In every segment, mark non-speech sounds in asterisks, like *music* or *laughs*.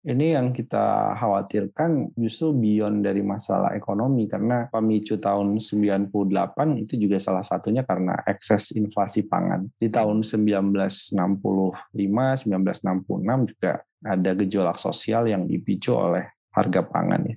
Ini yang kita khawatirkan justru beyond dari masalah ekonomi karena pemicu tahun 98 itu juga salah satunya karena ekses inflasi pangan. Di tahun 1965, 1966 juga ada gejolak sosial yang dipicu oleh harga pangan ya.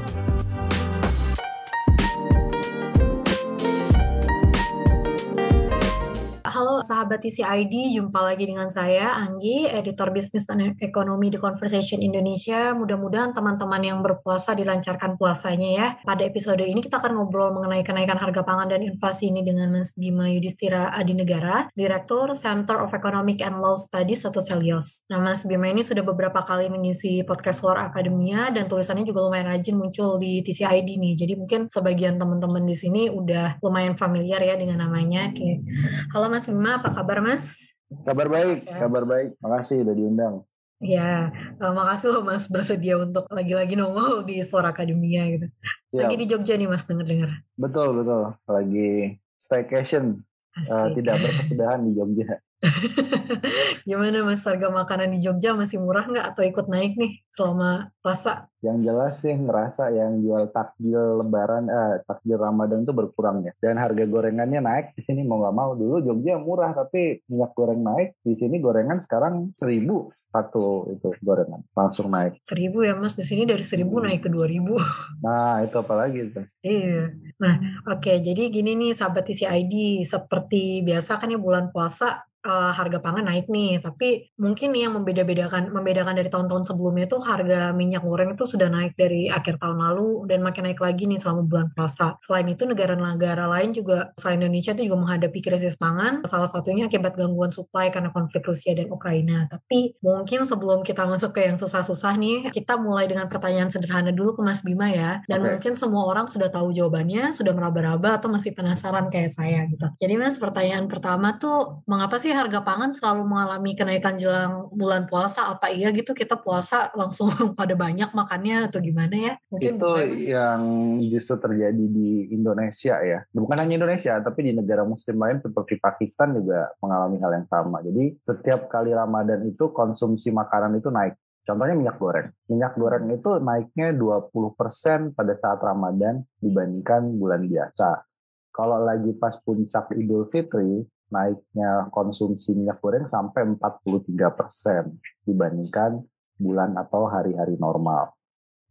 Sahabat TCID, jumpa lagi dengan saya Anggi, editor bisnis dan ekonomi di Conversation Indonesia. Mudah-mudahan teman-teman yang berpuasa dilancarkan puasanya ya. Pada episode ini kita akan ngobrol mengenai kenaikan harga pangan dan inflasi ini dengan Mas Bima Yudhistira Adinegara, Direktur Center of Economic and Law Studies atau CELIOS. Nah Mas Bima ini sudah beberapa kali mengisi podcast luar akademia dan tulisannya juga lumayan rajin muncul di TCID nih. Jadi mungkin sebagian teman-teman di sini udah lumayan familiar ya dengan namanya. Oke. Halo Mas Mas Apa kabar Mas? Kabar baik, kabar baik. Makasih udah diundang. Ya, uh, makasih loh Mas bersedia untuk lagi-lagi nongol di Suara Akademia gitu. Ya. Lagi di Jogja nih Mas denger-dengar. Betul, betul. Lagi staycation. Uh, tidak berkesudahan di Jogja. *laughs* Gimana Mas harga makanan di Jogja masih murah nggak atau ikut naik nih selama puasa? Yang jelas sih ngerasa yang jual takjil lebaran, eh, takjil Ramadan itu berkurang ya. Dan harga gorengannya naik di sini mau nggak mau. Dulu Jogja murah tapi minyak goreng naik. Di sini gorengan sekarang seribu satu itu gorengan langsung naik seribu ya mas di sini dari seribu hmm. naik ke dua ribu *laughs* nah itu apalagi itu iya nah oke okay, jadi gini nih sahabat TCID seperti biasa kan ya bulan puasa uh, harga pangan naik nih, tapi mungkin yang membeda-bedakan membedakan dari tahun-tahun sebelumnya itu harga minyak goreng itu sudah naik dari akhir tahun lalu dan makin naik lagi nih selama bulan puasa. Selain itu negara-negara lain juga selain Indonesia itu juga menghadapi krisis pangan, salah satunya akibat gangguan suplai karena konflik Rusia dan Ukraina. Tapi mungkin sebelum kita masuk ke yang susah-susah nih, kita mulai dengan pertanyaan sederhana dulu ke Mas Bima ya. Dan okay. mungkin semua orang sudah tahu jawabannya, sudah meraba-raba atau masih penasaran kayak saya gitu. Jadi Mas pertanyaan pertama tuh mengapa sih sih harga pangan selalu mengalami kenaikan jelang bulan puasa? Apa iya gitu kita puasa langsung *laughs* pada banyak makannya atau gimana ya? Mungkin itu yang justru terjadi di Indonesia ya. Bukan hanya Indonesia, tapi di negara muslim lain seperti Pakistan juga mengalami hal yang sama. Jadi setiap kali Ramadan itu konsumsi makanan itu naik. Contohnya minyak goreng. Minyak goreng itu naiknya 20% pada saat Ramadan dibandingkan bulan biasa. Kalau lagi pas puncak Idul Fitri, naiknya konsumsi minyak goreng sampai 43 persen dibandingkan bulan atau hari-hari normal.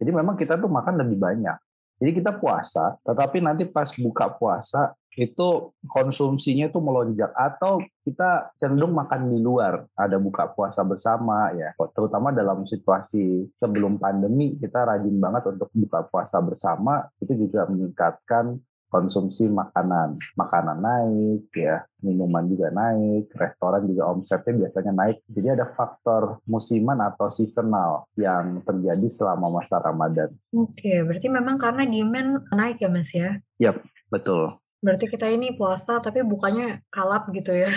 Jadi memang kita tuh makan lebih banyak. Jadi kita puasa, tetapi nanti pas buka puasa itu konsumsinya itu melonjak atau kita cenderung makan di luar ada buka puasa bersama ya terutama dalam situasi sebelum pandemi kita rajin banget untuk buka puasa bersama itu juga meningkatkan konsumsi makanan. Makanan naik, ya, minuman juga naik, restoran juga omsetnya biasanya naik. Jadi ada faktor musiman atau seasonal yang terjadi selama masa Ramadan. Oke, berarti memang karena demand naik ya Mas ya? Yap, betul. Berarti kita ini puasa tapi bukannya kalap gitu ya?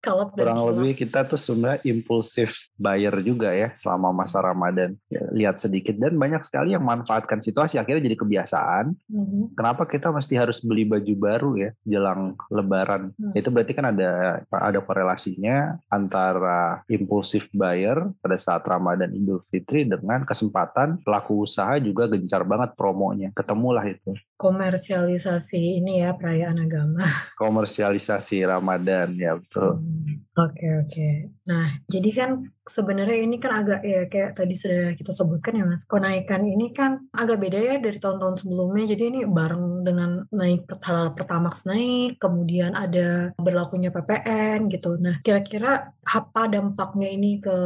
Kalau kurang lebih kita tuh sebenarnya impulsif buyer juga ya selama masa Ramadan. Ya, lihat sedikit dan banyak sekali yang manfaatkan situasi akhirnya jadi kebiasaan. Mm-hmm. Kenapa kita mesti harus beli baju baru ya jelang Lebaran? Mm. Itu berarti kan ada ada korelasinya antara impulsif buyer pada saat Ramadan Idul Fitri dengan kesempatan pelaku usaha juga gencar banget promonya. Ketemulah itu. Komersialisasi ini ya perayaan agama. Komersialisasi Ramadan ya betul. Hmm. Oke oke. Nah jadi kan sebenarnya ini kan agak ya kayak tadi sudah kita sebutkan ya mas kenaikan ini kan agak beda ya dari tahun-tahun sebelumnya. Jadi ini bareng dengan naik pertamax naik kemudian ada berlakunya PPN gitu. Nah kira-kira apa dampaknya ini ke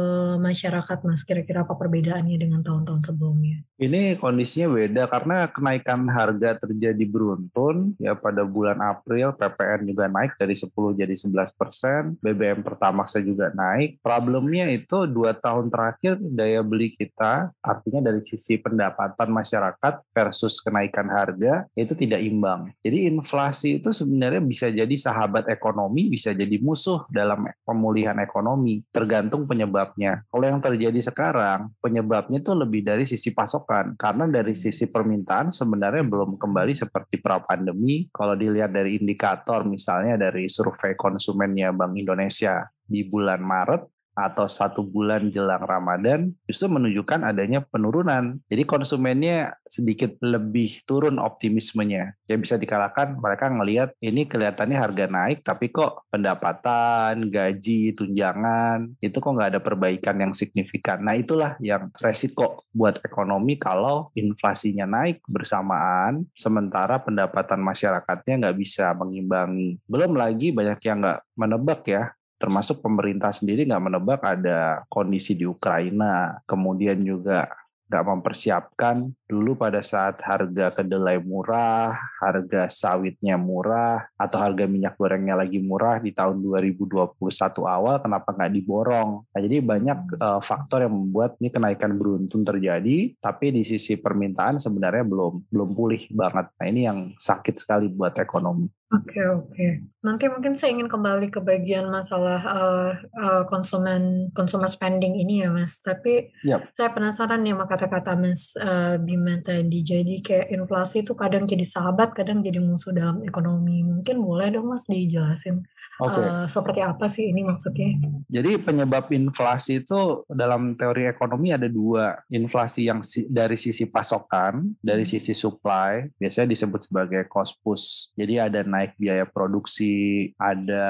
masyarakat mas? Kira-kira apa perbedaannya dengan tahun-tahun sebelumnya? Ini kondisinya beda karena kenaikan harga terjadi beruntun ya pada bulan April PPN juga naik dari 10 jadi 11 persen, BBM Pertamax juga naik. Problemnya itu dua tahun terakhir daya beli kita artinya dari sisi pendapatan masyarakat versus kenaikan harga itu tidak imbang. Jadi inflasi itu sebenarnya bisa jadi sahabat ekonomi, bisa jadi musuh dalam pemulihan ekonomi, tergantung penyebabnya. Kalau yang terjadi sekarang, penyebabnya itu lebih dari sisi pasokan karena dari sisi permintaan sebenarnya belum kembali seperti pra pandemi. Kalau dilihat dari indikator misalnya dari survei konsumennya Bank Indonesia di bulan Maret atau satu bulan jelang Ramadan justru menunjukkan adanya penurunan. Jadi konsumennya sedikit lebih turun optimismenya. Ya bisa dikalahkan mereka ngelihat ini kelihatannya harga naik tapi kok pendapatan, gaji, tunjangan itu kok nggak ada perbaikan yang signifikan. Nah itulah yang resiko buat ekonomi kalau inflasinya naik bersamaan sementara pendapatan masyarakatnya nggak bisa mengimbangi. Belum lagi banyak yang nggak menebak ya termasuk pemerintah sendiri nggak menebak ada kondisi di Ukraina, kemudian juga nggak mempersiapkan dulu pada saat harga kedelai murah, harga sawitnya murah, atau harga minyak gorengnya lagi murah di tahun 2021 awal, kenapa nggak diborong? Nah, jadi banyak uh, faktor yang membuat ini kenaikan beruntun terjadi, tapi di sisi permintaan sebenarnya belum belum pulih banget. Nah ini yang sakit sekali buat ekonomi. Oke oke. Nanti mungkin saya ingin kembali ke bagian masalah uh, uh, konsumen consumer spending ini ya Mas. Tapi yep. saya penasaran nih sama kata-kata Mas uh, Bima tadi. Jadi kayak inflasi itu kadang jadi sahabat, kadang jadi musuh dalam ekonomi. Mungkin boleh dong Mas dijelasin. Okay. Uh, seperti apa sih ini maksudnya? Jadi penyebab inflasi itu dalam teori ekonomi ada dua. Inflasi yang si, dari sisi pasokan, dari hmm. sisi supply, biasanya disebut sebagai cost push. Jadi ada naik biaya produksi, ada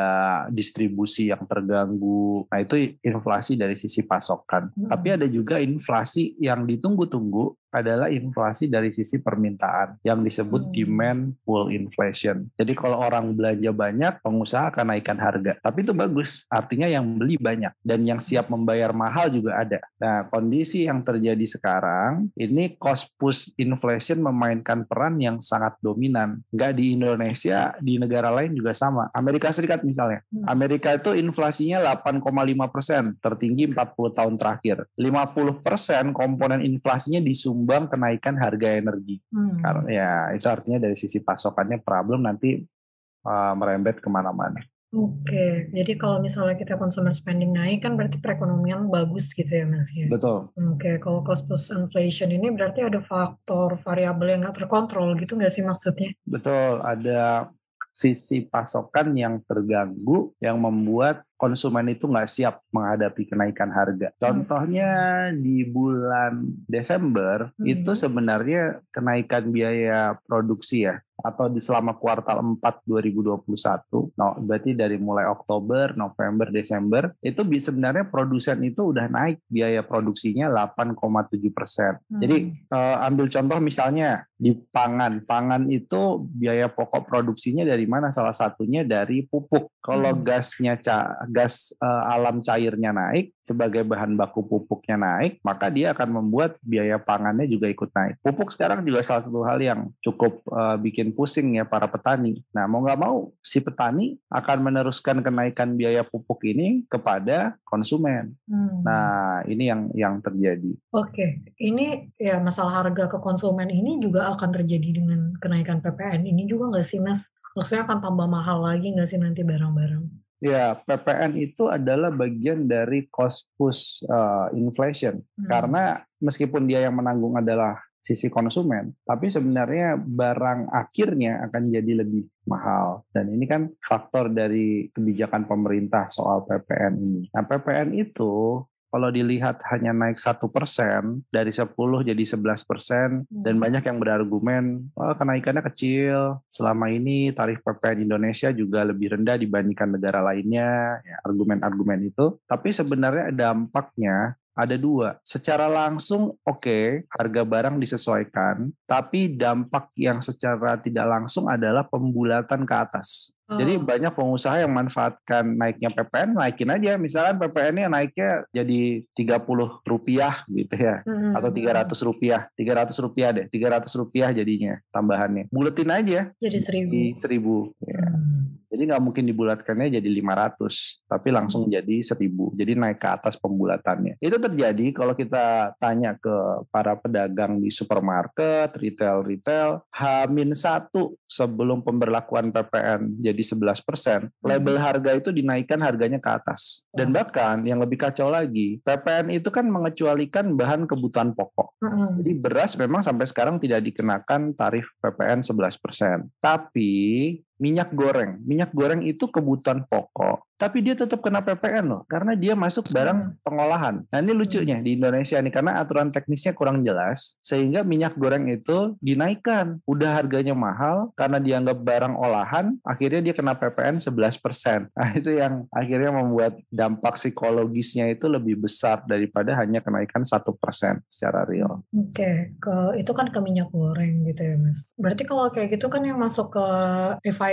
distribusi yang terganggu. Nah itu inflasi dari sisi pasokan. Hmm. Tapi ada juga inflasi yang ditunggu-tunggu adalah inflasi dari sisi permintaan yang disebut hmm. demand pull inflation. Jadi kalau orang belanja banyak, pengusaha akan naikkan harga. Tapi itu bagus, artinya yang beli banyak dan yang siap membayar mahal juga ada. Nah, kondisi yang terjadi sekarang ini cost push inflation memainkan peran yang sangat dominan. Enggak di Indonesia, di negara lain juga sama. Amerika Serikat misalnya. Hmm. Amerika itu inflasinya 8,5 persen, tertinggi 40 tahun terakhir. 50 persen komponen inflasinya disumbang menyumbang kenaikan harga energi. Hmm. Karena ya itu artinya dari sisi pasokannya problem nanti uh, merembet ke mana-mana. Oke, jadi kalau misalnya kita consumer spending naik kan berarti perekonomian bagus gitu ya mas ya? Betul. Oke, kalau cost plus inflation ini berarti ada faktor variabel yang nggak terkontrol gitu nggak sih maksudnya? Betul, ada sisi pasokan yang terganggu yang membuat konsumen itu nggak siap menghadapi kenaikan harga. Contohnya di bulan Desember hmm. itu sebenarnya kenaikan biaya produksi ya atau di selama kuartal 4 2021, no, berarti dari mulai Oktober, November, Desember, itu sebenarnya produsen itu udah naik biaya produksinya 8,7 persen. Hmm. Jadi uh, ambil contoh misalnya di pangan, pangan itu biaya pokok produksinya dari mana? Salah satunya dari pupuk. Kalau hmm. gasnya gas uh, alam cairnya naik, sebagai bahan baku pupuknya naik, maka dia akan membuat biaya pangannya juga ikut naik. Pupuk sekarang juga salah satu hal yang cukup uh, bikin pusing ya para petani. Nah, mau nggak mau si petani akan meneruskan kenaikan biaya pupuk ini kepada konsumen. Hmm. Nah, ini yang yang terjadi. Oke, ini ya masalah harga ke konsumen ini juga akan terjadi dengan kenaikan PPN ini juga nggak sih, Mas? Maksudnya akan tambah mahal lagi nggak sih nanti barang-barang? Ya, PPN itu adalah bagian dari cost push uh, inflation. Hmm. Karena meskipun dia yang menanggung adalah sisi konsumen, tapi sebenarnya barang akhirnya akan jadi lebih mahal. Dan ini kan faktor dari kebijakan pemerintah soal PPN ini. Nah, PPN itu kalau dilihat hanya naik satu persen dari 10 jadi 11 persen hmm. dan banyak yang berargumen oh, kenaikannya kecil selama ini tarif PPN Indonesia juga lebih rendah dibandingkan negara lainnya ya, argumen-argumen itu tapi sebenarnya dampaknya ada dua. Secara langsung, oke, okay, harga barang disesuaikan, tapi dampak yang secara tidak langsung adalah pembulatan ke atas. Oh. Jadi banyak pengusaha yang manfaatkan naiknya PPN, naikin aja. Misalkan PPN-nya naiknya jadi 30 rupiah gitu ya. Mm-mm. Atau 300 rupiah. 300 rupiah deh. 300 rupiah jadinya tambahannya. Buletin aja Jadi seribu. di 1000. Ya. Hmm. Jadi nggak mungkin dibulatkannya jadi 500, tapi langsung jadi 1000. Jadi naik ke atas pembulatannya. Itu terjadi kalau kita tanya ke para pedagang di supermarket, retail-retail, H-1 sebelum pemberlakuan PPN jadi 11%, label harga itu dinaikkan harganya ke atas. Dan bahkan yang lebih kacau lagi, PPN itu kan mengecualikan bahan kebutuhan pokok. Mm-mm. Jadi beras memang sampai sekarang tidak dikenakan tarif PPN 11%. Tapi minyak goreng, minyak goreng itu kebutuhan pokok. Tapi dia tetap kena PPN loh, karena dia masuk barang pengolahan. Nah ini lucunya di Indonesia nih, karena aturan teknisnya kurang jelas, sehingga minyak goreng itu dinaikkan. Udah harganya mahal, karena dianggap barang olahan, akhirnya dia kena PPN 11%. *laughs* Nah itu yang akhirnya membuat dampak psikologisnya itu lebih besar daripada hanya kenaikan 1% secara real. Oke, ke itu kan ke minyak goreng gitu ya, Mas. Berarti kalau kayak gitu kan yang masuk ke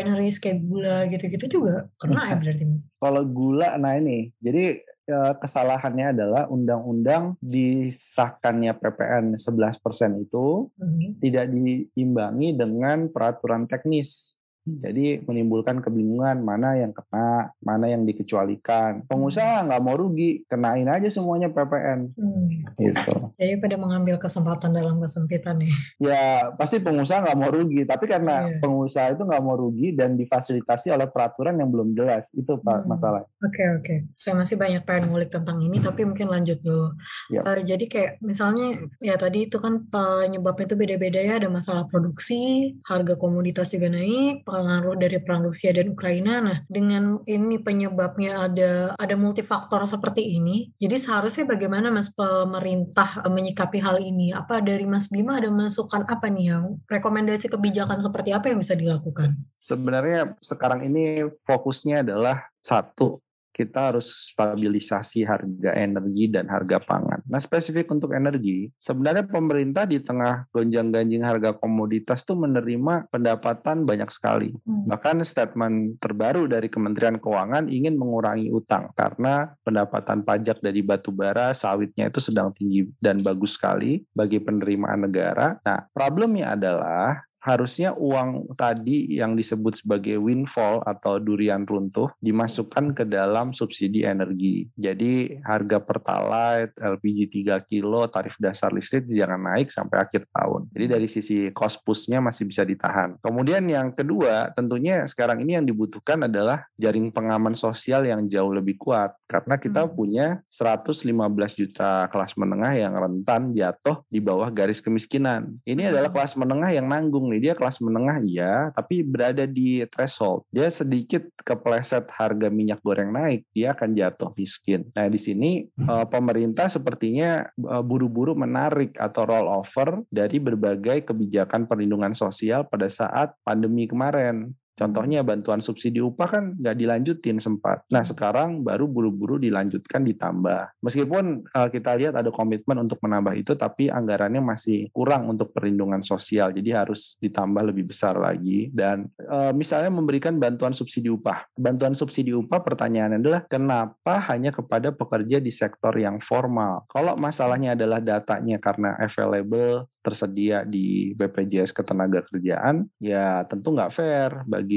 refineries kayak gula gitu-gitu juga kena ya berarti, Mas. Kalau gula, nah ini, jadi eh, kesalahannya adalah undang-undang disahkannya PPN 11% itu Hmm. tidak diimbangi dengan peraturan teknis. Jadi menimbulkan kebingungan mana yang kena, mana yang dikecualikan. Pengusaha nggak mau rugi, kenain aja semuanya PPN. Hmm. Gitu. Jadi pada mengambil kesempatan dalam kesempitan ya. Ya pasti pengusaha nggak mau rugi, tapi karena Iya. pengusaha itu nggak mau rugi dan difasilitasi oleh peraturan yang belum jelas, itu pak Hmm. masalah. Oke oke, saya masih banyak pengen ngulik tentang ini tapi mungkin lanjut dulu. Ya. Eh, jadi kayak misalnya ya tadi itu kan penyebabnya itu beda-beda ya, ada masalah produksi, harga komoditas juga naik, pengaruh dari perang Rusia dan Ukraina. Nah dengan ini penyebabnya ada ada multifaktor seperti ini, jadi seharusnya bagaimana Mas pemerintah menyikapi hal ini? Apa dari Mas Bima ada masukan apa nih yang rekomendasi kebijakan seperti apa yang bisa dilakukan? Sebenarnya sekarang ini fokusnya adalah satu, kita harus stabilisasi harga energi dan harga pangan. Nah, spesifik untuk energi, sebenarnya pemerintah di tengah gonjang-ganjing harga komoditas tuh menerima pendapatan banyak sekali. Hmm. Bahkan statement terbaru dari Kementerian Keuangan ingin mengurangi utang karena pendapatan pajak dari batu bara, sawitnya itu sedang tinggi dan bagus sekali bagi penerimaan negara. Nah, problemnya adalah harusnya uang tadi yang disebut sebagai windfall atau durian runtuh dimasukkan ke dalam subsidi energi. Jadi harga pertalite, LPG 3 kilo, tarif dasar listrik jangan naik sampai akhir tahun. Jadi dari sisi cost push-nya masih bisa ditahan. Kemudian yang kedua, tentunya sekarang ini yang dibutuhkan adalah jaring pengaman sosial yang jauh lebih kuat. Karena kita Hmm. punya 115 juta kelas menengah yang rentan jatuh di bawah garis kemiskinan. Ini adalah kelas menengah yang nanggung nih. Dia kelas menengah iya, tapi berada di threshold. Dia sedikit kepleset harga minyak goreng naik, dia akan jatuh miskin. Nah, di sini eh, pemerintah sepertinya eh, buru-buru menarik atau roll over dari berbagai kebijakan perlindungan sosial pada saat pandemi kemarin. Contohnya bantuan subsidi upah kan nggak dilanjutin sempat. Nah sekarang baru buru-buru dilanjutkan ditambah. Meskipun uh, kita lihat ada komitmen untuk menambah itu, tapi anggarannya masih kurang untuk perlindungan sosial. Jadi harus ditambah lebih besar lagi. Dan uh, misalnya memberikan bantuan subsidi upah. Bantuan subsidi upah pertanyaannya adalah kenapa hanya kepada pekerja di sektor yang formal? Kalau masalahnya adalah datanya karena available tersedia di BPJS Ketenagakerjaan, ya tentu nggak fair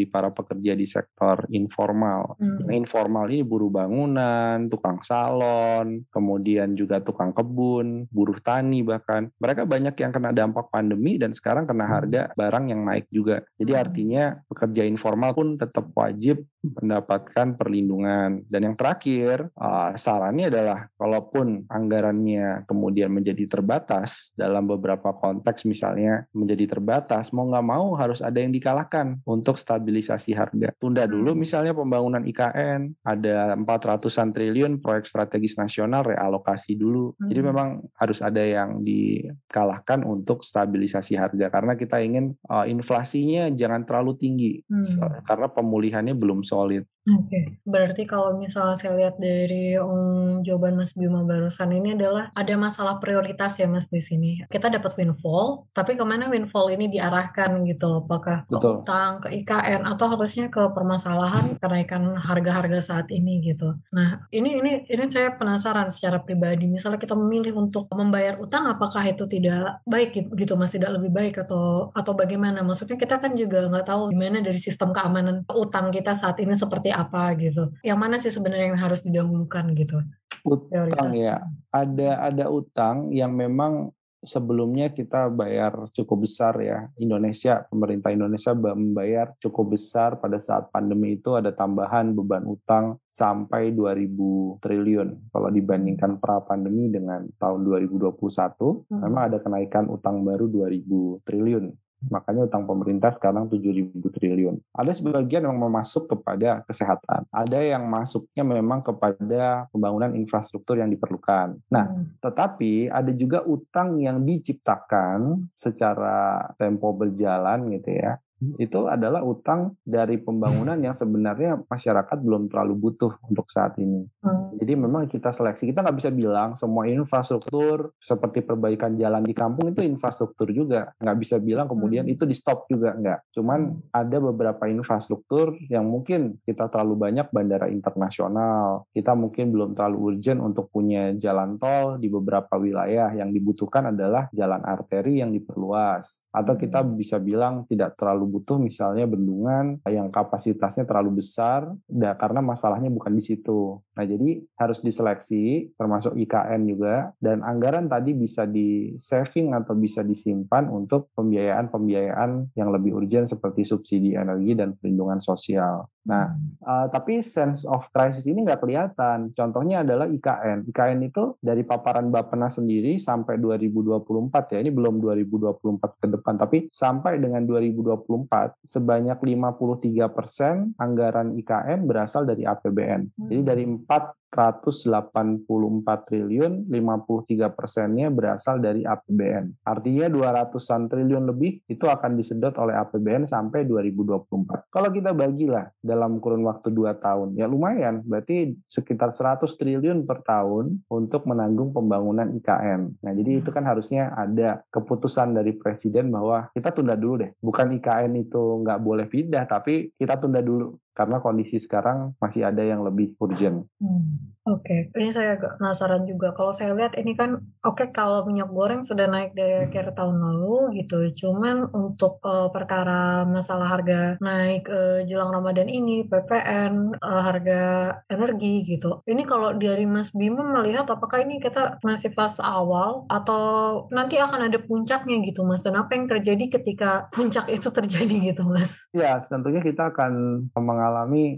para pekerja di sektor informal. Hmm. Yang informal ini buruh bangunan, tukang salon, kemudian juga tukang kebun, buruh tani bahkan. Mereka banyak yang kena dampak pandemi dan sekarang kena harga barang yang naik juga. Jadi Hmm. artinya pekerja informal pun tetap wajib mendapatkan perlindungan. Dan yang terakhir, uh, sarannya adalah kalaupun anggarannya kemudian menjadi terbatas dalam beberapa konteks misalnya menjadi terbatas, mau nggak mau harus ada yang dikalahkan untuk stabilisasi harga. Tunda dulu Hmm. misalnya pembangunan IKN, ada 400-an triliun proyek strategis nasional realokasi dulu. Jadi Hmm. memang harus ada yang dikalahkan untuk stabilisasi harga karena kita ingin uh, inflasinya jangan terlalu tinggi Hmm. Karena pemulihannya belum solid. Oke, okay. berarti kalau misalnya saya lihat dari um, jawaban Mas Bima barusan ini adalah ada masalah prioritas ya Mas di sini. Kita dapat windfall, tapi ke mana windfall ini diarahkan gitu? Apakah ke Betul. utang, ke IKN, atau harusnya ke permasalahan kenaikan harga-harga saat ini gitu? Nah, ini ini ini saya penasaran secara pribadi. Misalnya kita memilih untuk membayar utang, apakah itu tidak baik gitu, gitu Mas? Tidak lebih baik atau atau bagaimana? Maksudnya kita kan juga nggak tahu gimana dari sistem keamanan utang kita saat ini seperti apa gitu. Yang mana sih sebenarnya yang harus didahulukan gitu? Utang ya. Ada ada utang yang memang sebelumnya kita bayar cukup besar ya. Indonesia, pemerintah Indonesia membayar cukup besar pada saat pandemi itu ada tambahan beban utang sampai 2000 triliun. Kalau dibandingkan pra pandemi dengan tahun 2021, hmm. memang ada kenaikan utang baru 2000 triliun. Makanya utang pemerintah sekarang 7.000 triliun. Ada sebagian yang masuk kepada kesehatan. Ada yang masuknya memang kepada pembangunan infrastruktur yang diperlukan. Nah, hmm. tetapi ada juga utang yang diciptakan secara tempo berjalan gitu ya itu adalah utang dari pembangunan yang sebenarnya masyarakat belum terlalu butuh untuk saat ini. Hmm. Jadi memang kita seleksi, kita nggak bisa bilang semua infrastruktur seperti perbaikan jalan di kampung itu infrastruktur juga. Nggak bisa bilang kemudian hmm. itu di stop juga, nggak. Cuman hmm. ada beberapa infrastruktur yang mungkin kita terlalu banyak bandara internasional, kita mungkin belum terlalu urgent untuk punya jalan tol di beberapa wilayah yang dibutuhkan adalah jalan arteri yang diperluas. Atau kita hmm. bisa bilang tidak terlalu terlalu butuh misalnya bendungan yang kapasitasnya terlalu besar da, karena masalahnya bukan di situ. Nah, jadi harus diseleksi termasuk IKN juga dan anggaran tadi bisa di saving atau bisa disimpan untuk pembiayaan-pembiayaan yang lebih urgent seperti subsidi energi dan perlindungan sosial. Nah, uh, tapi sense of crisis ini nggak kelihatan. Contohnya adalah IKN. IKN itu dari paparan Bappenas sendiri sampai 2024 ya. Ini belum 2024 ke depan, tapi sampai dengan 2024 sebanyak 53 persen anggaran IKN berasal dari APBN. Jadi dari 4 184 triliun, 53 persennya berasal dari APBN. Artinya 200-an triliun lebih itu akan disedot oleh APBN sampai 2024. Kalau kita bagilah dalam kurun waktu 2 tahun, ya lumayan, berarti sekitar 100 triliun per tahun untuk menanggung pembangunan IKN. Nah, jadi itu kan harusnya ada keputusan dari Presiden bahwa kita tunda dulu deh. Bukan IKN itu nggak boleh pindah, tapi kita tunda dulu karena kondisi sekarang masih ada yang lebih urgent. Hmm. Oke, okay. ini saya agak penasaran juga. Kalau saya lihat ini kan, oke okay, kalau minyak goreng sudah naik dari akhir tahun lalu gitu. Cuman untuk uh, perkara masalah harga naik uh, jelang Ramadan ini, PPN, uh, eh, harga energi gitu. Ini kalau dari Mas Bima melihat apakah ini kita masih fase awal atau nanti akan ada puncaknya gitu Mas? Dan apa yang terjadi ketika puncak itu terjadi gitu Mas? Ya, tentunya kita akan mengalami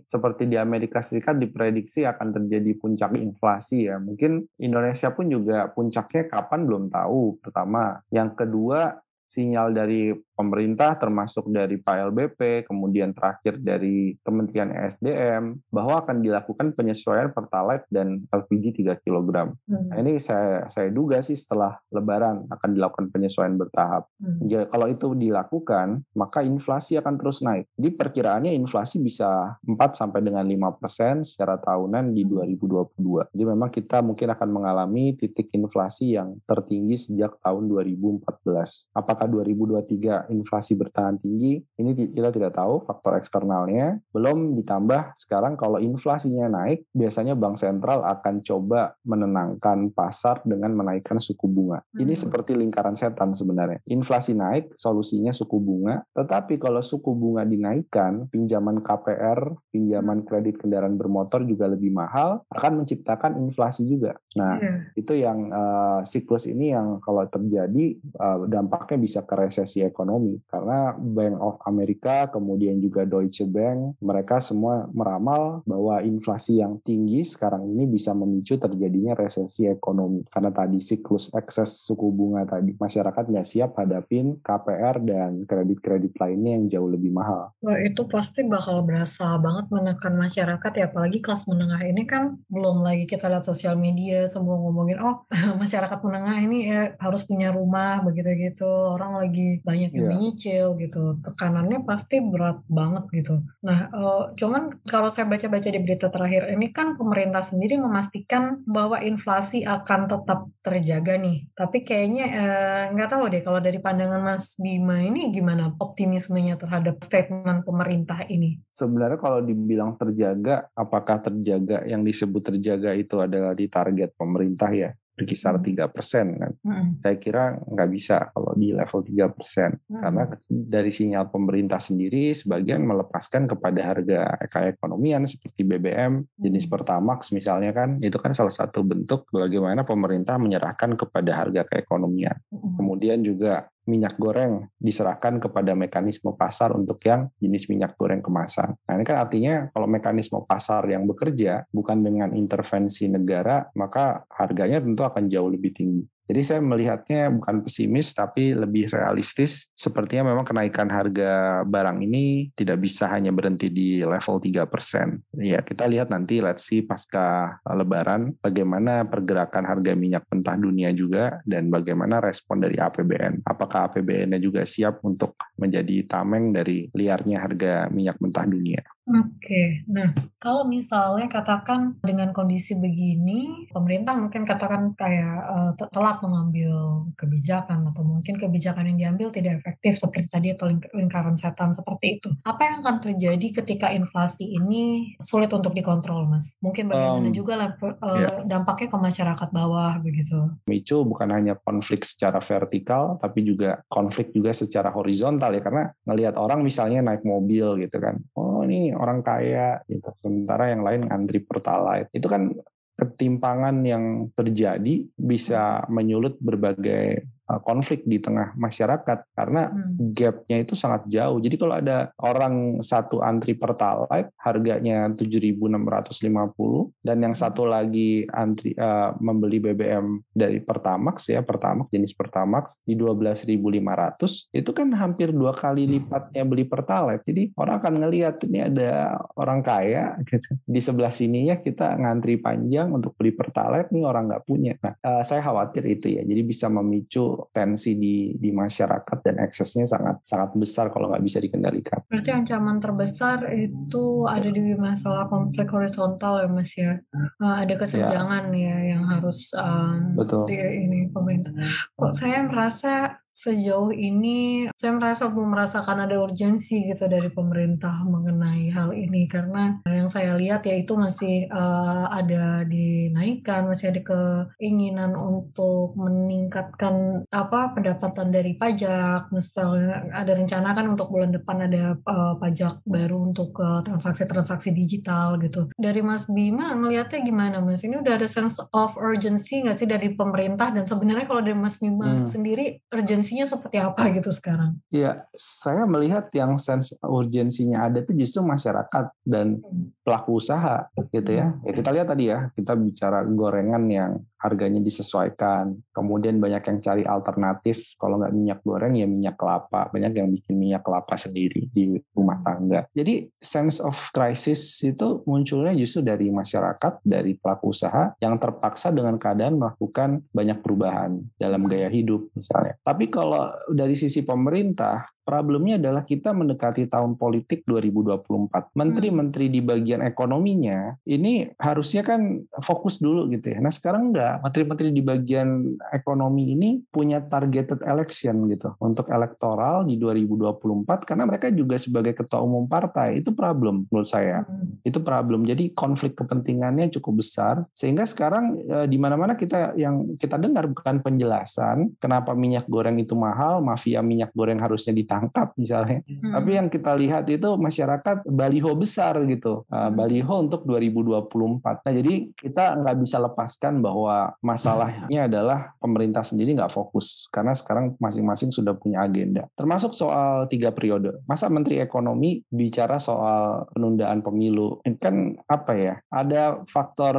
seperti di Amerika Serikat diprediksi akan terjadi puncak inflasi ya. Mungkin Indonesia pun juga puncaknya kapan belum tahu. Pertama, yang kedua sinyal dari pemerintah termasuk dari Pak LBP, kemudian terakhir dari Kementerian ESDM bahwa akan dilakukan penyesuaian Pertalite dan LPG 3 kg. Hmm. Nah, ini saya saya duga sih setelah lebaran akan dilakukan penyesuaian bertahap. Hmm. Ya, kalau itu dilakukan, maka inflasi akan terus naik. Jadi perkiraannya inflasi bisa 4 sampai dengan 5% secara tahunan di 2022. Hmm. Jadi memang kita mungkin akan mengalami titik inflasi yang tertinggi sejak tahun 2014. Apakah 2023 inflasi bertahan tinggi, ini kita tidak tahu faktor eksternalnya. Belum ditambah sekarang kalau inflasinya naik, biasanya bank sentral akan coba menenangkan pasar dengan menaikkan suku bunga. Hmm. Ini seperti lingkaran setan sebenarnya. Inflasi naik, solusinya suku bunga. Tetapi kalau suku bunga dinaikkan, pinjaman KPR, pinjaman kredit kendaraan bermotor juga lebih mahal, akan menciptakan inflasi juga. Nah, yeah. itu yang uh, siklus ini yang kalau terjadi uh, dampaknya bisa ke resesi ekonomi ekonomi. Karena Bank of America kemudian juga Deutsche Bank mereka semua meramal bahwa inflasi yang tinggi sekarang ini bisa memicu terjadinya resesi ekonomi. Karena tadi siklus ekses suku bunga tadi masyarakat nggak siap hadapin KPR dan kredit-kredit lainnya yang jauh lebih mahal. Wah itu pasti bakal berasa banget menekan masyarakat ya apalagi kelas menengah ini kan belum lagi kita lihat sosial media semua ngomongin oh *laughs* masyarakat menengah ini ya harus punya rumah begitu gitu orang lagi banyak yang yeah. menyicil gitu. Tekanannya pasti berat banget gitu. Nah, uh, cuman kalau saya baca-baca di berita terakhir ini kan pemerintah sendiri memastikan bahwa inflasi akan tetap terjaga nih. Tapi kayaknya uh, nggak tahu deh kalau dari pandangan Mas Bima ini gimana optimismenya terhadap statement pemerintah ini? Sebenarnya kalau dibilang terjaga, apakah terjaga yang disebut terjaga itu adalah di target pemerintah ya? Berkisar tiga persen kan. Hmm. Saya kira nggak bisa kalau di level tiga persen hmm. karena dari sinyal pemerintah sendiri sebagian melepaskan kepada harga keekonomian seperti BBM jenis hmm. Pertamax misalnya kan itu kan salah satu bentuk bagaimana pemerintah menyerahkan kepada harga keekonomian. Hmm. Kemudian juga minyak goreng diserahkan kepada mekanisme pasar untuk yang jenis minyak goreng kemasan. Nah ini kan artinya kalau mekanisme pasar yang bekerja bukan dengan intervensi negara, maka harganya tentu akan jauh lebih tinggi. Jadi saya melihatnya bukan pesimis tapi lebih realistis. Sepertinya memang kenaikan harga barang ini tidak bisa hanya berhenti di level 3%. Ya, kita lihat nanti let's see pasca lebaran bagaimana pergerakan harga minyak mentah dunia juga dan bagaimana respon dari APBN. Apakah APBN-nya juga siap untuk menjadi tameng dari liarnya harga minyak mentah dunia? Oke, nah kalau misalnya katakan dengan kondisi begini, pemerintah mungkin katakan kayak uh, telat mengambil kebijakan atau mungkin kebijakan yang diambil tidak efektif seperti tadi atau ling lingkaran setan seperti itu. Apa yang akan terjadi ketika inflasi ini sulit untuk dikontrol, Mas? Mungkin bagaimana um, juga uh, yeah. dampaknya ke masyarakat bawah begitu? Micu bukan hanya konflik secara vertikal, tapi juga konflik juga secara horizontal ya, karena ngelihat orang misalnya naik mobil gitu kan, oh ini orang kaya gitu. Sementara yang lain ngantri pertalite. Itu kan ketimpangan yang terjadi bisa menyulut berbagai konflik di tengah masyarakat karena hmm. gapnya itu sangat jauh. Jadi kalau ada orang satu antri pertalite harganya 7.650 dan yang satu lagi antri uh, membeli BBM dari Pertamax ya Pertamax jenis Pertamax di 12.500 itu kan hampir dua kali lipatnya beli Pertalite. Jadi orang akan ngelihat ini ada orang kaya *laughs* gitu. di sebelah sininya kita ngantri panjang untuk beli Pertalite nih orang nggak punya. Nah uh, saya khawatir itu ya. Jadi bisa memicu tensi di di masyarakat dan eksesnya sangat sangat besar kalau nggak bisa dikendalikan. Berarti ancaman terbesar itu ada di masalah konflik horizontal ya mas ya. Uh, ada kesenjangan ya. ya yang harus um, Betul. di ini pemerintah. Kok saya merasa sejauh ini saya merasa belum merasakan ada urgensi gitu dari pemerintah mengenai hal ini. Karena yang saya lihat ya itu masih uh, ada dinaikkan masih ada keinginan untuk meningkatkan apa pendapatan dari pajak. Misalnya ada rencana kan untuk bulan depan ada uh, pajak baru untuk uh, transaksi-transaksi digital gitu. Dari Mas Bima ngelihatnya gimana Mas? Ini udah ada sense of urgency nggak sih dari pemerintah? Dan sebenarnya kalau dari Mas Bima hmm. sendiri urgensi urgensinya seperti apa gitu sekarang? Iya, saya melihat yang sense urgensinya ada itu justru masyarakat dan hmm. pelaku usaha gitu ya. Hmm. Ya kita lihat tadi ya, kita bicara gorengan yang harganya disesuaikan. Kemudian banyak yang cari alternatif. Kalau nggak minyak goreng ya minyak kelapa. Banyak yang bikin minyak kelapa sendiri di rumah tangga. Jadi sense of crisis itu munculnya justru dari masyarakat, dari pelaku usaha yang terpaksa dengan keadaan melakukan banyak perubahan dalam gaya hidup misalnya. Tapi kalau dari sisi pemerintah, Problemnya adalah kita mendekati tahun politik 2024. Menteri-menteri di bagian ekonominya ini harusnya kan fokus dulu gitu ya. Nah sekarang enggak. Menteri-menteri di bagian ekonomi ini punya targeted election gitu untuk elektoral di 2024 karena mereka juga sebagai ketua umum partai itu problem menurut saya. Hmm. Itu problem. Jadi konflik kepentingannya cukup besar sehingga sekarang e, di mana-mana kita yang kita dengar bukan penjelasan kenapa minyak goreng itu mahal, mafia minyak goreng harusnya ditangkap ditangkap misalnya. Hmm. Tapi yang kita lihat itu masyarakat baliho besar gitu, uh, baliho untuk 2024. Nah jadi kita nggak bisa lepaskan bahwa masalahnya adalah pemerintah sendiri nggak fokus karena sekarang masing-masing sudah punya agenda. Termasuk soal tiga periode. Masa Menteri Ekonomi bicara soal penundaan pemilu kan apa ya? Ada faktor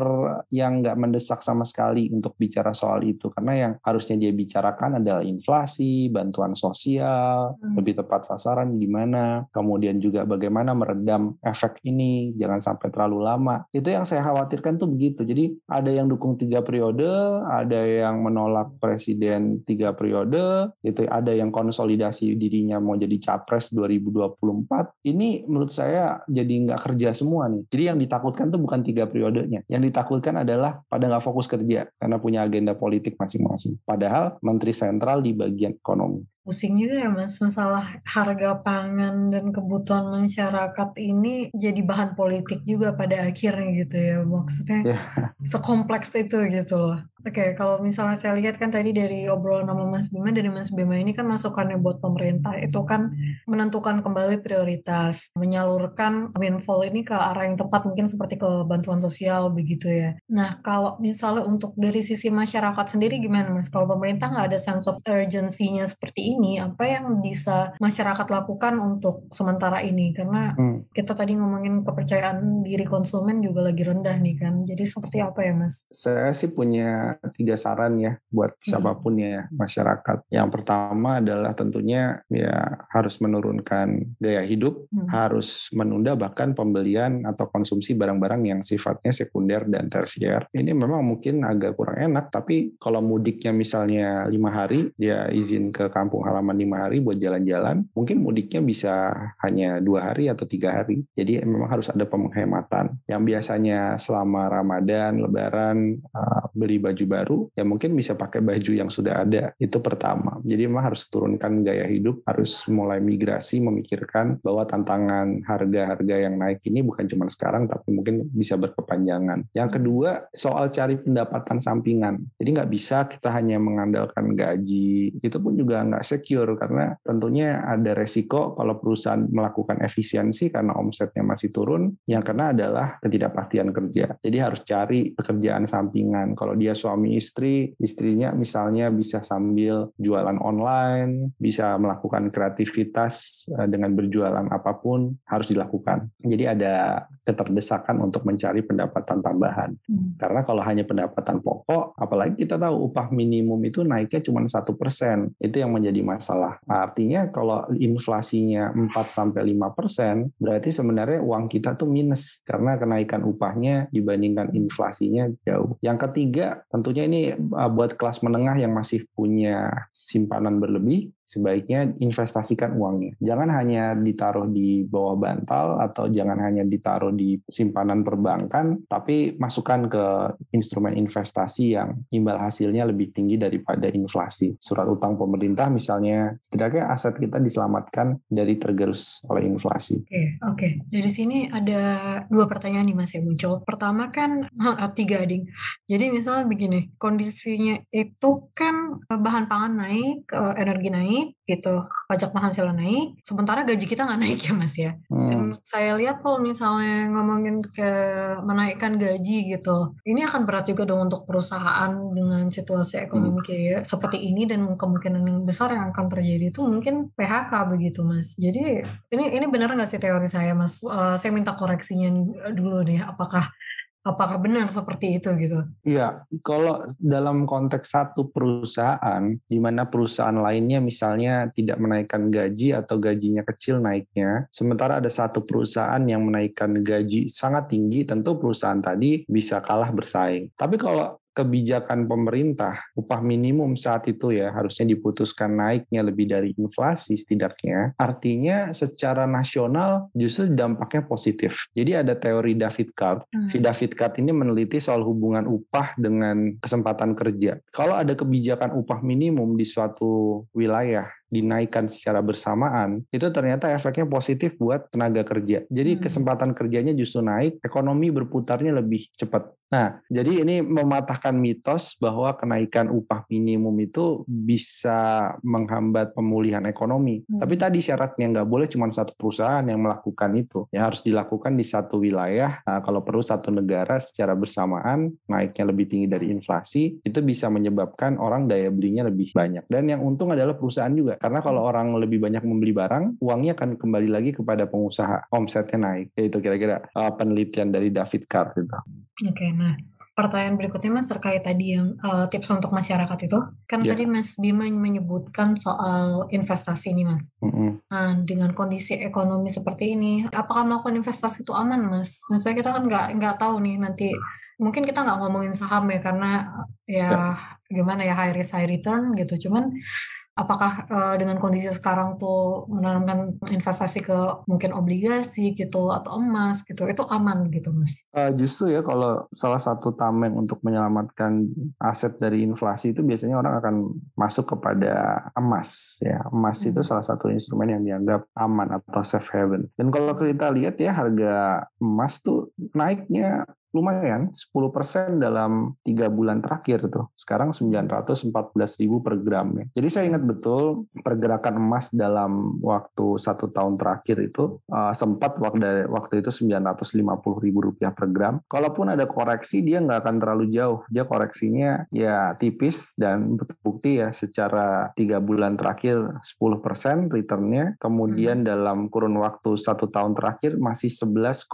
yang nggak mendesak sama sekali untuk bicara soal itu karena yang harusnya dia bicarakan adalah inflasi, bantuan sosial, hmm lebih tepat sasaran gimana, kemudian juga bagaimana meredam efek ini, jangan sampai terlalu lama. Itu yang saya khawatirkan tuh begitu. Jadi ada yang dukung tiga periode, ada yang menolak presiden tiga periode, itu ada yang konsolidasi dirinya mau jadi capres 2024. Ini menurut saya jadi nggak kerja semua nih. Jadi yang ditakutkan tuh bukan tiga periodenya. Yang ditakutkan adalah pada nggak fokus kerja karena punya agenda politik masing-masing. Padahal menteri sentral di bagian ekonomi pusing juga ya mas masalah harga pangan dan kebutuhan masyarakat ini jadi bahan politik juga pada akhirnya gitu ya maksudnya yeah. sekompleks itu gitu loh Oke, okay, kalau misalnya saya lihat kan tadi dari obrolan sama Mas Bima, dari Mas Bima ini kan masukannya buat pemerintah itu kan menentukan kembali prioritas, menyalurkan windfall ini ke arah yang tepat mungkin seperti ke bantuan sosial begitu ya. Nah, kalau misalnya untuk dari sisi masyarakat sendiri gimana Mas? Kalau pemerintah nggak ada sense of urgency-nya seperti ini, apa yang bisa masyarakat lakukan untuk sementara ini? Karena hmm. kita tadi ngomongin kepercayaan diri konsumen juga lagi rendah nih kan. Jadi seperti apa ya Mas? Saya sih punya tiga saran ya buat hmm. siapa pun ya masyarakat. Yang pertama adalah tentunya ya harus menurunkan gaya hidup, hmm. harus menunda bahkan pembelian atau konsumsi barang-barang yang sifatnya sekunder dan tersier. Ini memang mungkin agak kurang enak, tapi kalau mudiknya misalnya lima hari, dia izin ke kampung halaman lima hari buat jalan-jalan, mungkin mudiknya bisa hanya dua hari atau tiga hari. Jadi memang harus ada penghematan. Yang biasanya selama Ramadan, Lebaran, uh, beli baju baru, ya mungkin bisa pakai baju yang sudah ada. Itu pertama. Jadi memang harus turunkan gaya hidup, harus mulai migrasi, memikirkan bahwa tantangan harga-harga yang naik ini bukan cuma sekarang, tapi mungkin bisa berkepanjangan. Yang kedua, soal cari pendapatan sampingan. Jadi nggak bisa kita hanya mengandalkan gaji. Itu pun juga nggak secure, karena tentunya ada resiko kalau perusahaan melakukan efisiensi karena omsetnya masih turun, yang kena adalah ketidakpastian kerja. Jadi harus cari pekerjaan sampingan. Kalau dia istri, istrinya misalnya bisa sambil jualan online, bisa melakukan kreativitas eh, dengan berjualan apa pun harus dilakukan. Jadi ada keterdesakan untuk mencari pendapatan tambahan. Hmm. Karena kalau hanya pendapatan pokok, apalagi kita tahu upah minimum itu naiknya cuma satu persen, itu yang menjadi masalah. Artinya kalau inflasinya 4 sampai lima persen, berarti sebenarnya uang kita tuh minus karena kenaikan upahnya dibandingkan inflasinya jauh. Yang ketiga, tentunya ini uh, buat kelas menengah yang masih punya simpanan berlebih, sebaiknya investasikan uangnya. Jangan hanya ditaruh di bawah bantal atau jangan hanya ditaruh di simpanan perbankan, tapi masukkan ke instrumen investasi yang imbal hasilnya lebih tinggi daripada inflasi. Surat utang pemerintah misalnya, setidaknya aset kita diselamatkan dari tergerus oleh inflasi. Oke, okay, oke. Okay. Dari sini ada dua pertanyaan nih Mas yang muncul. Pertama kan, tiga ding. Jadi misalnya begini, kondisinya itu kan eh, bahan pangan naik, eh, energi naik, gitu, pajak penghasilan naik, sementara gaji kita nggak naik ya mas ya. Hmm. Dan saya lihat kalau misalnya ngomongin ke menaikkan gaji gitu, ini akan berat juga dong untuk perusahaan dengan situasi ekonomi hmm. kayak seperti ini dan kemungkinan yang besar yang akan terjadi itu mungkin PHK begitu mas. Jadi ini ini benar nggak sih teori saya mas? Uh, saya minta koreksinya dulu nih, apakah Apakah benar seperti itu gitu? Iya, kalau dalam konteks satu perusahaan, di mana perusahaan lainnya misalnya tidak menaikkan gaji atau gajinya kecil naiknya, sementara ada satu perusahaan yang menaikkan gaji sangat tinggi, tentu perusahaan tadi bisa kalah bersaing. Tapi kalau kebijakan pemerintah upah minimum saat itu ya harusnya diputuskan naiknya lebih dari inflasi setidaknya artinya secara nasional justru dampaknya positif jadi ada teori David Card hmm. si David Card ini meneliti soal hubungan upah dengan kesempatan kerja kalau ada kebijakan upah minimum di suatu wilayah dinaikkan secara bersamaan, itu ternyata efeknya positif buat tenaga kerja. Jadi hmm. kesempatan kerjanya justru naik, ekonomi berputarnya lebih cepat. Nah, jadi ini mematahkan mitos bahwa kenaikan upah minimum itu bisa menghambat pemulihan ekonomi. Hmm. Tapi tadi syaratnya nggak boleh cuma satu perusahaan yang melakukan itu. Ya harus dilakukan di satu wilayah. Nah, kalau perlu satu negara secara bersamaan naiknya lebih tinggi dari inflasi, itu bisa menyebabkan orang daya belinya lebih banyak. Dan yang untung adalah perusahaan juga karena kalau orang lebih banyak membeli barang, uangnya akan kembali lagi kepada pengusaha. Omsetnya naik. Itu kira-kira uh, penelitian dari David Carr. Gitu. Oke, okay, nah pertanyaan berikutnya Mas terkait tadi yang uh, tips untuk masyarakat itu. Kan yeah. tadi Mas Bima menyebutkan soal investasi nih Mas. Mm -hmm. Nah, dengan kondisi ekonomi seperti ini, apakah melakukan investasi itu aman Mas? Maksudnya kita kan nggak nggak tahu nih nanti mungkin kita nggak ngomongin saham ya karena ya yeah. gimana ya high risk high return gitu. Cuman apakah uh, dengan kondisi sekarang tuh menanamkan investasi ke mungkin obligasi gitu atau emas gitu itu aman gitu mas? Uh, justru ya kalau salah satu tameng untuk menyelamatkan aset dari inflasi itu biasanya orang akan masuk kepada emas ya emas hmm. itu salah satu instrumen yang dianggap aman atau safe haven dan kalau kita lihat ya harga emas tuh naiknya lumayan 10% dalam tiga bulan terakhir tuh sekarang 914 ribu per gram ya. Jadi saya ingat betul pergerakan emas dalam waktu satu tahun terakhir itu uh, sempat waktu waktu itu 950 ribu rupiah per gram. Kalaupun ada koreksi dia nggak akan terlalu jauh. Dia koreksinya ya tipis dan terbukti ya secara tiga bulan terakhir 10% returnnya. Kemudian hmm. dalam kurun waktu satu tahun terakhir masih 11,3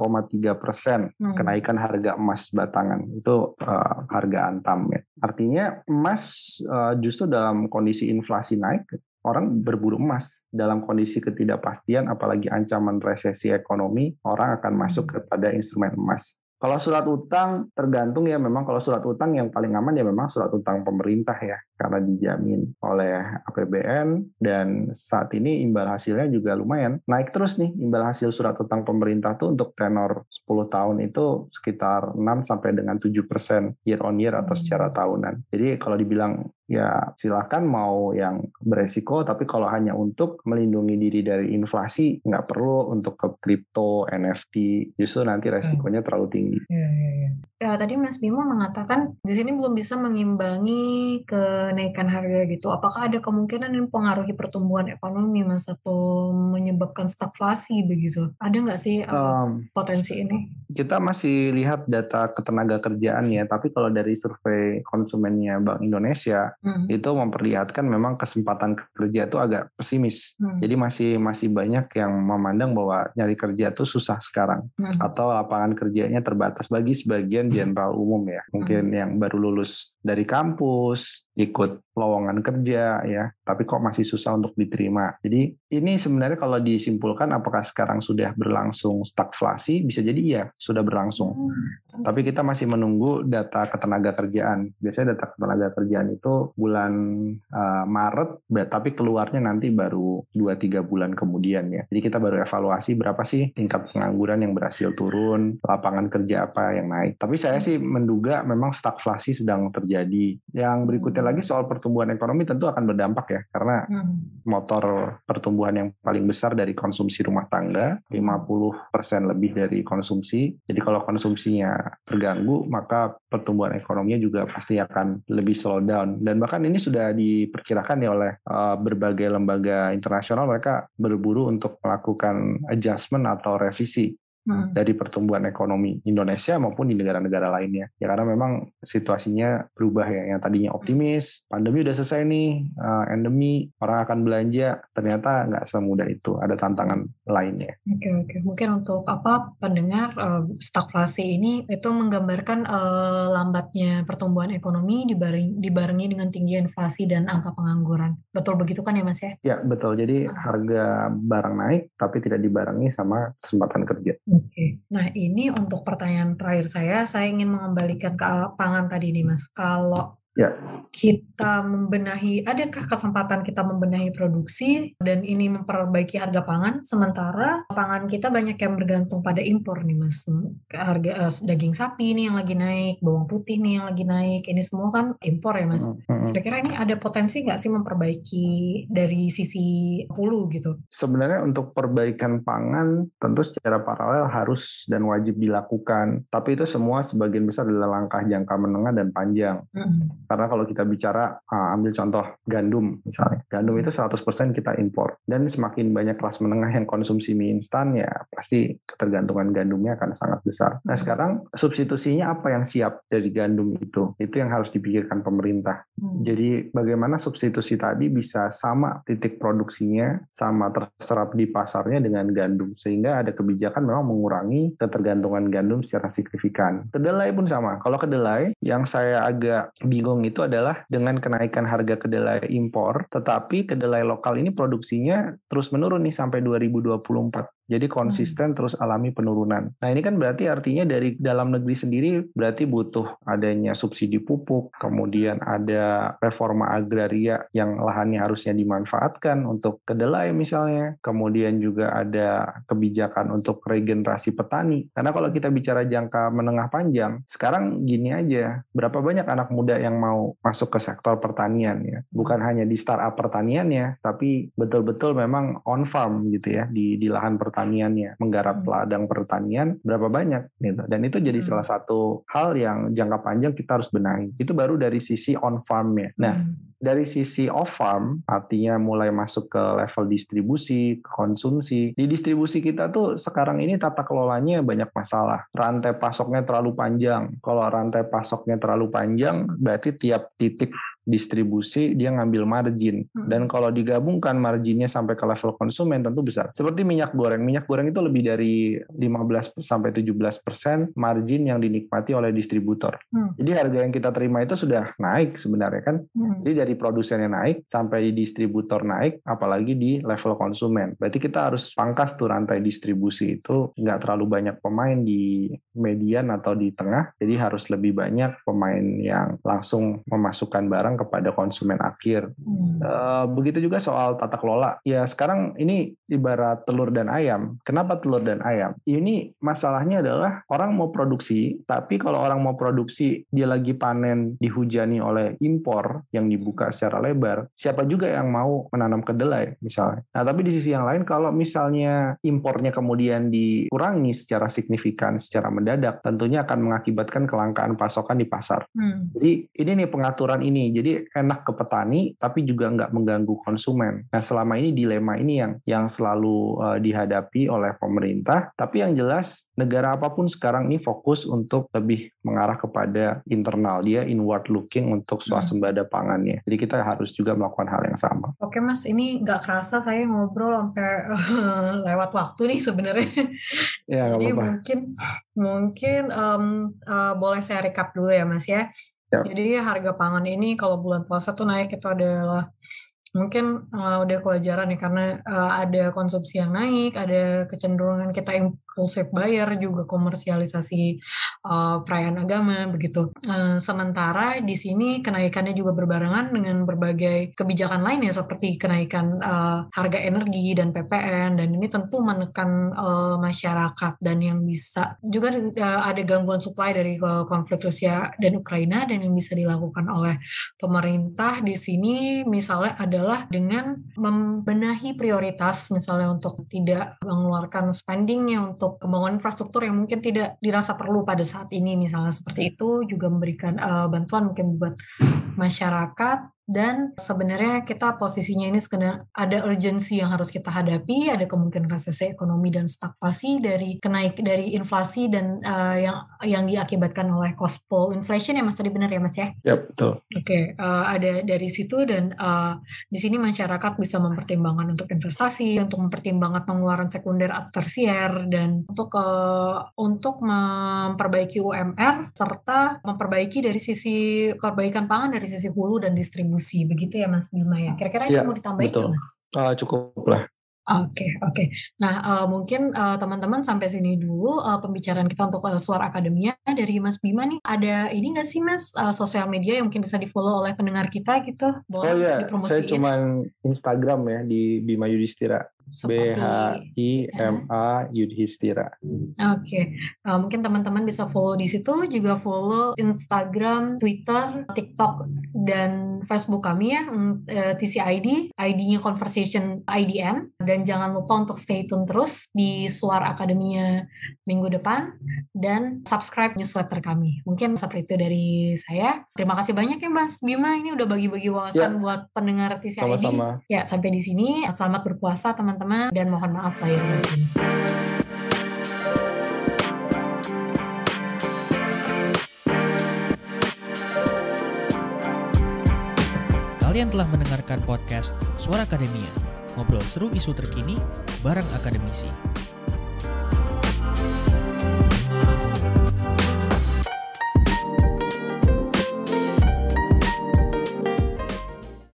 persen hmm. kenaikan harga harga emas batangan itu uh, harga antam ya. Artinya emas uh, justru dalam kondisi inflasi naik orang berburu emas dalam kondisi ketidakpastian apalagi ancaman resesi ekonomi orang akan masuk hmm. kepada instrumen emas kalau surat utang tergantung ya memang kalau surat utang yang paling aman ya memang surat utang pemerintah ya karena dijamin oleh APBN dan saat ini imbal hasilnya juga lumayan naik terus nih imbal hasil surat utang pemerintah tuh untuk tenor 10 tahun itu sekitar 6 sampai dengan 7 persen year on year atau secara tahunan. Jadi kalau dibilang ya silakan mau yang beresiko tapi kalau hanya untuk melindungi diri dari inflasi nggak perlu untuk ke kripto NFT justru nanti resikonya terlalu tinggi. Ya, ya, ya. ya tadi Mas Bimo mengatakan di sini belum bisa mengimbangi kenaikan harga gitu. Apakah ada kemungkinan yang mempengaruhi pertumbuhan ekonomi Mas atau menyebabkan stagflasi begitu? Ada nggak sih um, potensi ini? Kita masih lihat data ketenaga kerjaan ya, tapi kalau dari survei konsumennya Bank Indonesia hmm. itu memperlihatkan memang kesempatan kerja itu agak pesimis. Hmm. Jadi masih masih banyak yang memandang bahwa nyari kerja itu susah sekarang hmm. atau lapangan kerjanya terbatas bagi sebagian jenderal umum ya. Mungkin hmm. yang baru lulus dari kampus, ikut lowongan kerja ya, tapi kok masih susah untuk diterima. Jadi ini sebenarnya kalau disimpulkan apakah sekarang sudah berlangsung stagflasi bisa jadi ya sudah berlangsung. Hmm. Tapi kita masih menunggu data ketenaga kerjaan. Biasanya data ketenaga kerjaan itu bulan uh, Maret, tapi keluarnya nanti baru 2-3 bulan kemudian ya. Jadi kita baru evaluasi berapa sih tingkat pengangguran yang berhasil turun, lapangan kerja apa yang naik. Tapi saya sih menduga memang stagflasi sedang terjadi. Yang berikutnya lagi soal pertumbuhan ekonomi tentu akan berdampak ya karena hmm. motor pertumbuhan yang paling besar dari konsumsi rumah tangga 50% lebih dari konsumsi. Jadi kalau konsumsinya terganggu maka pertumbuhan ekonominya juga pasti akan lebih slow down dan bahkan ini sudah diperkirakan ya oleh uh, berbagai lembaga internasional mereka berburu untuk melakukan adjustment atau revisi hmm. dari pertumbuhan ekonomi Indonesia maupun di negara-negara lainnya. Ya karena memang situasinya berubah ya. Yang tadinya optimis, pandemi udah selesai nih, uh, endemi, orang akan belanja, ternyata nggak semudah itu. Ada tantangan lainnya. Oke okay, oke. Okay. Mungkin untuk apa pendengar uh, stagflasi ini itu menggambarkan uh, lambatnya pertumbuhan ekonomi dibarengi, dibarengi dengan tinggi inflasi dan angka pengangguran. Betul begitu kan ya Mas ya? Ya betul. Jadi harga barang naik tapi tidak dibarengi sama kesempatan kerja. Oke. Nah, ini untuk pertanyaan terakhir saya, saya ingin mengembalikan ke pangan tadi nih, Mas. Kalau Ya. Kita membenahi, adakah kesempatan kita membenahi produksi dan ini memperbaiki harga pangan, sementara pangan kita banyak yang bergantung pada impor nih mas. Harga uh, daging sapi nih yang lagi naik, bawang putih nih yang lagi naik, ini semua kan impor ya mas. Kira-kira ini ada potensi nggak sih memperbaiki dari sisi hulu gitu? Sebenarnya untuk perbaikan pangan tentu secara paralel harus dan wajib dilakukan, tapi itu semua sebagian besar adalah langkah jangka menengah dan panjang. Hmm Karena kalau kita bicara, uh, ambil contoh gandum misalnya. Gandum itu 100% kita impor. Dan semakin banyak kelas menengah yang konsumsi mie instan, ya pasti ketergantungan gandumnya akan sangat besar. Nah sekarang substitusinya apa yang siap dari gandum itu? Itu yang harus dipikirkan pemerintah. Hmm. Jadi bagaimana substitusi tadi bisa sama titik produksinya, sama terserap di pasarnya dengan gandum. Sehingga ada kebijakan memang mengurangi ketergantungan gandum secara signifikan. Kedelai pun sama. Kalau kedelai, yang saya agak bingung itu adalah dengan kenaikan harga kedelai impor, tetapi kedelai lokal ini produksinya terus menurun nih sampai 2024. Jadi konsisten hmm. terus alami penurunan. Nah ini kan berarti artinya dari dalam negeri sendiri berarti butuh adanya subsidi pupuk, kemudian ada reforma agraria yang lahannya harusnya dimanfaatkan untuk kedelai misalnya, kemudian juga ada kebijakan untuk regenerasi petani. Karena kalau kita bicara jangka menengah panjang, sekarang gini aja, berapa banyak anak muda yang mau masuk ke sektor pertanian ya? Bukan hanya di startup pertaniannya, tapi betul-betul memang on farm gitu ya di di lahan pertanian pertaniannya, menggarap hmm. ladang pertanian berapa banyak gitu. Dan itu jadi hmm. salah satu hal yang jangka panjang kita harus benahi. Itu baru dari sisi on farmnya. Nah, hmm. dari sisi off farm artinya mulai masuk ke level distribusi, konsumsi. Di distribusi kita tuh sekarang ini tata kelolanya banyak masalah. Rantai pasoknya terlalu panjang. Kalau rantai pasoknya terlalu panjang, berarti tiap titik distribusi dia ngambil margin. Hmm. dan kalau digabungkan marginnya sampai ke level konsumen tentu besar. Seperti minyak goreng. Minyak goreng itu lebih dari 15 sampai 17 persen margin yang dinikmati oleh distributor. Hmm. jadi harga yang kita terima itu sudah naik sebenarnya kan? Hmm. jadi dari produsennya naik sampai distributor naik apalagi di level konsumen. Berarti kita harus pangkas tuh rantai distribusi itu. Nggak terlalu banyak pemain di median atau di tengah. Jadi harus lebih banyak pemain yang langsung memasukkan barang datang kepada konsumen akhir. Hmm. Uh, begitu juga soal tata kelola. Ya sekarang ini ibarat telur dan ayam. Kenapa telur dan ayam? Ini masalahnya adalah orang mau produksi, tapi kalau orang mau produksi dia lagi panen dihujani oleh impor yang dibuka secara lebar, siapa juga yang mau menanam kedelai misalnya. Nah tapi di sisi yang lain kalau misalnya impornya kemudian dikurangi secara signifikan, secara mendadak, tentunya akan mengakibatkan kelangkaan pasokan di pasar. Hmm. Jadi ini nih pengaturan ini. Jadi jadi enak ke petani tapi juga nggak mengganggu konsumen. Nah selama ini dilema ini yang yang selalu uh, dihadapi oleh pemerintah. Tapi yang jelas negara apa pun sekarang ini fokus untuk lebih mengarah kepada internal dia inward looking untuk hmm. swasembada pangannya. Jadi kita harus juga melakukan hal yang sama. Oke mas, ini nggak kerasa saya ngobrol sampai lewat waktu nih sebenarnya. Ya, Jadi apa -apa. mungkin mungkin um, uh, boleh saya recap dulu ya mas ya. Ya. Jadi harga pangan ini kalau bulan puasa tuh naik itu adalah mungkin uh, udah kewajaran ya karena uh, ada konsumsi yang naik, ada kecenderungan kita impulsif bayar juga komersialisasi uh, perayaan agama begitu. Uh, sementara di sini kenaikannya juga berbarengan dengan berbagai kebijakan lainnya seperti kenaikan uh, harga energi dan PPN dan ini tentu menekan uh, masyarakat dan yang bisa juga uh, ada gangguan supply dari uh, konflik Rusia dan Ukraina dan yang bisa dilakukan oleh pemerintah di sini misalnya adalah dengan membenahi prioritas misalnya untuk tidak mengeluarkan spendingnya untuk untuk pembangunan infrastruktur yang mungkin tidak dirasa perlu pada saat ini misalnya seperti itu juga memberikan uh, bantuan mungkin buat masyarakat dan sebenarnya kita posisinya ini sebenarnya ada urgensi yang harus kita hadapi, ada kemungkinan resesi ekonomi dan stagflasi dari kenaik dari inflasi dan uh, yang yang diakibatkan oleh cost pull inflation ya Mas tadi benar ya Mas ya? Ya betul. Oke, okay, uh, eh, ada dari situ dan uh, di sini masyarakat bisa mempertimbangkan untuk investasi, untuk mempertimbangkan pengeluaran sekunder atau tersier dan untuk uh, untuk memperbaiki UMR serta memperbaiki dari sisi perbaikan pangan dari sisi hulu dan distribusi distribusi begitu ya Mas Bima ya. Kira-kira ya, mau ditambahin betul. Mas? Uh, cukup lah. Oke, okay, oke. Okay. Nah, uh, mungkin uh, teman-teman sampai sini dulu uh, pembicaraan kita untuk uh, Suara Akademia dari Mas Bima nih. Ada ini nggak sih Mas uh, sosial media yang mungkin bisa di-follow oleh pendengar kita gitu? Boleh oh iya, saya cuma Instagram ya di Bima Yudhistira. B H I M A Yudhistira. Oke, okay. uh, mungkin teman-teman bisa follow di situ juga follow Instagram, Twitter, TikTok dan Facebook kami ya, TCID, ID-nya Conversation IDN, dan jangan lupa untuk stay tune terus di Suara Akademia minggu depan, dan subscribe newsletter kami. Mungkin seperti itu dari saya. Terima kasih banyak ya Mas Bima, ini udah bagi-bagi wawasan ya. buat pendengar TCID. Sama-sama. Ya, sampai di sini. Selamat berpuasa teman-teman, dan mohon maaf lahir batin. Kalian telah mendengarkan podcast Suara Akademia, ngobrol seru isu terkini bareng akademisi.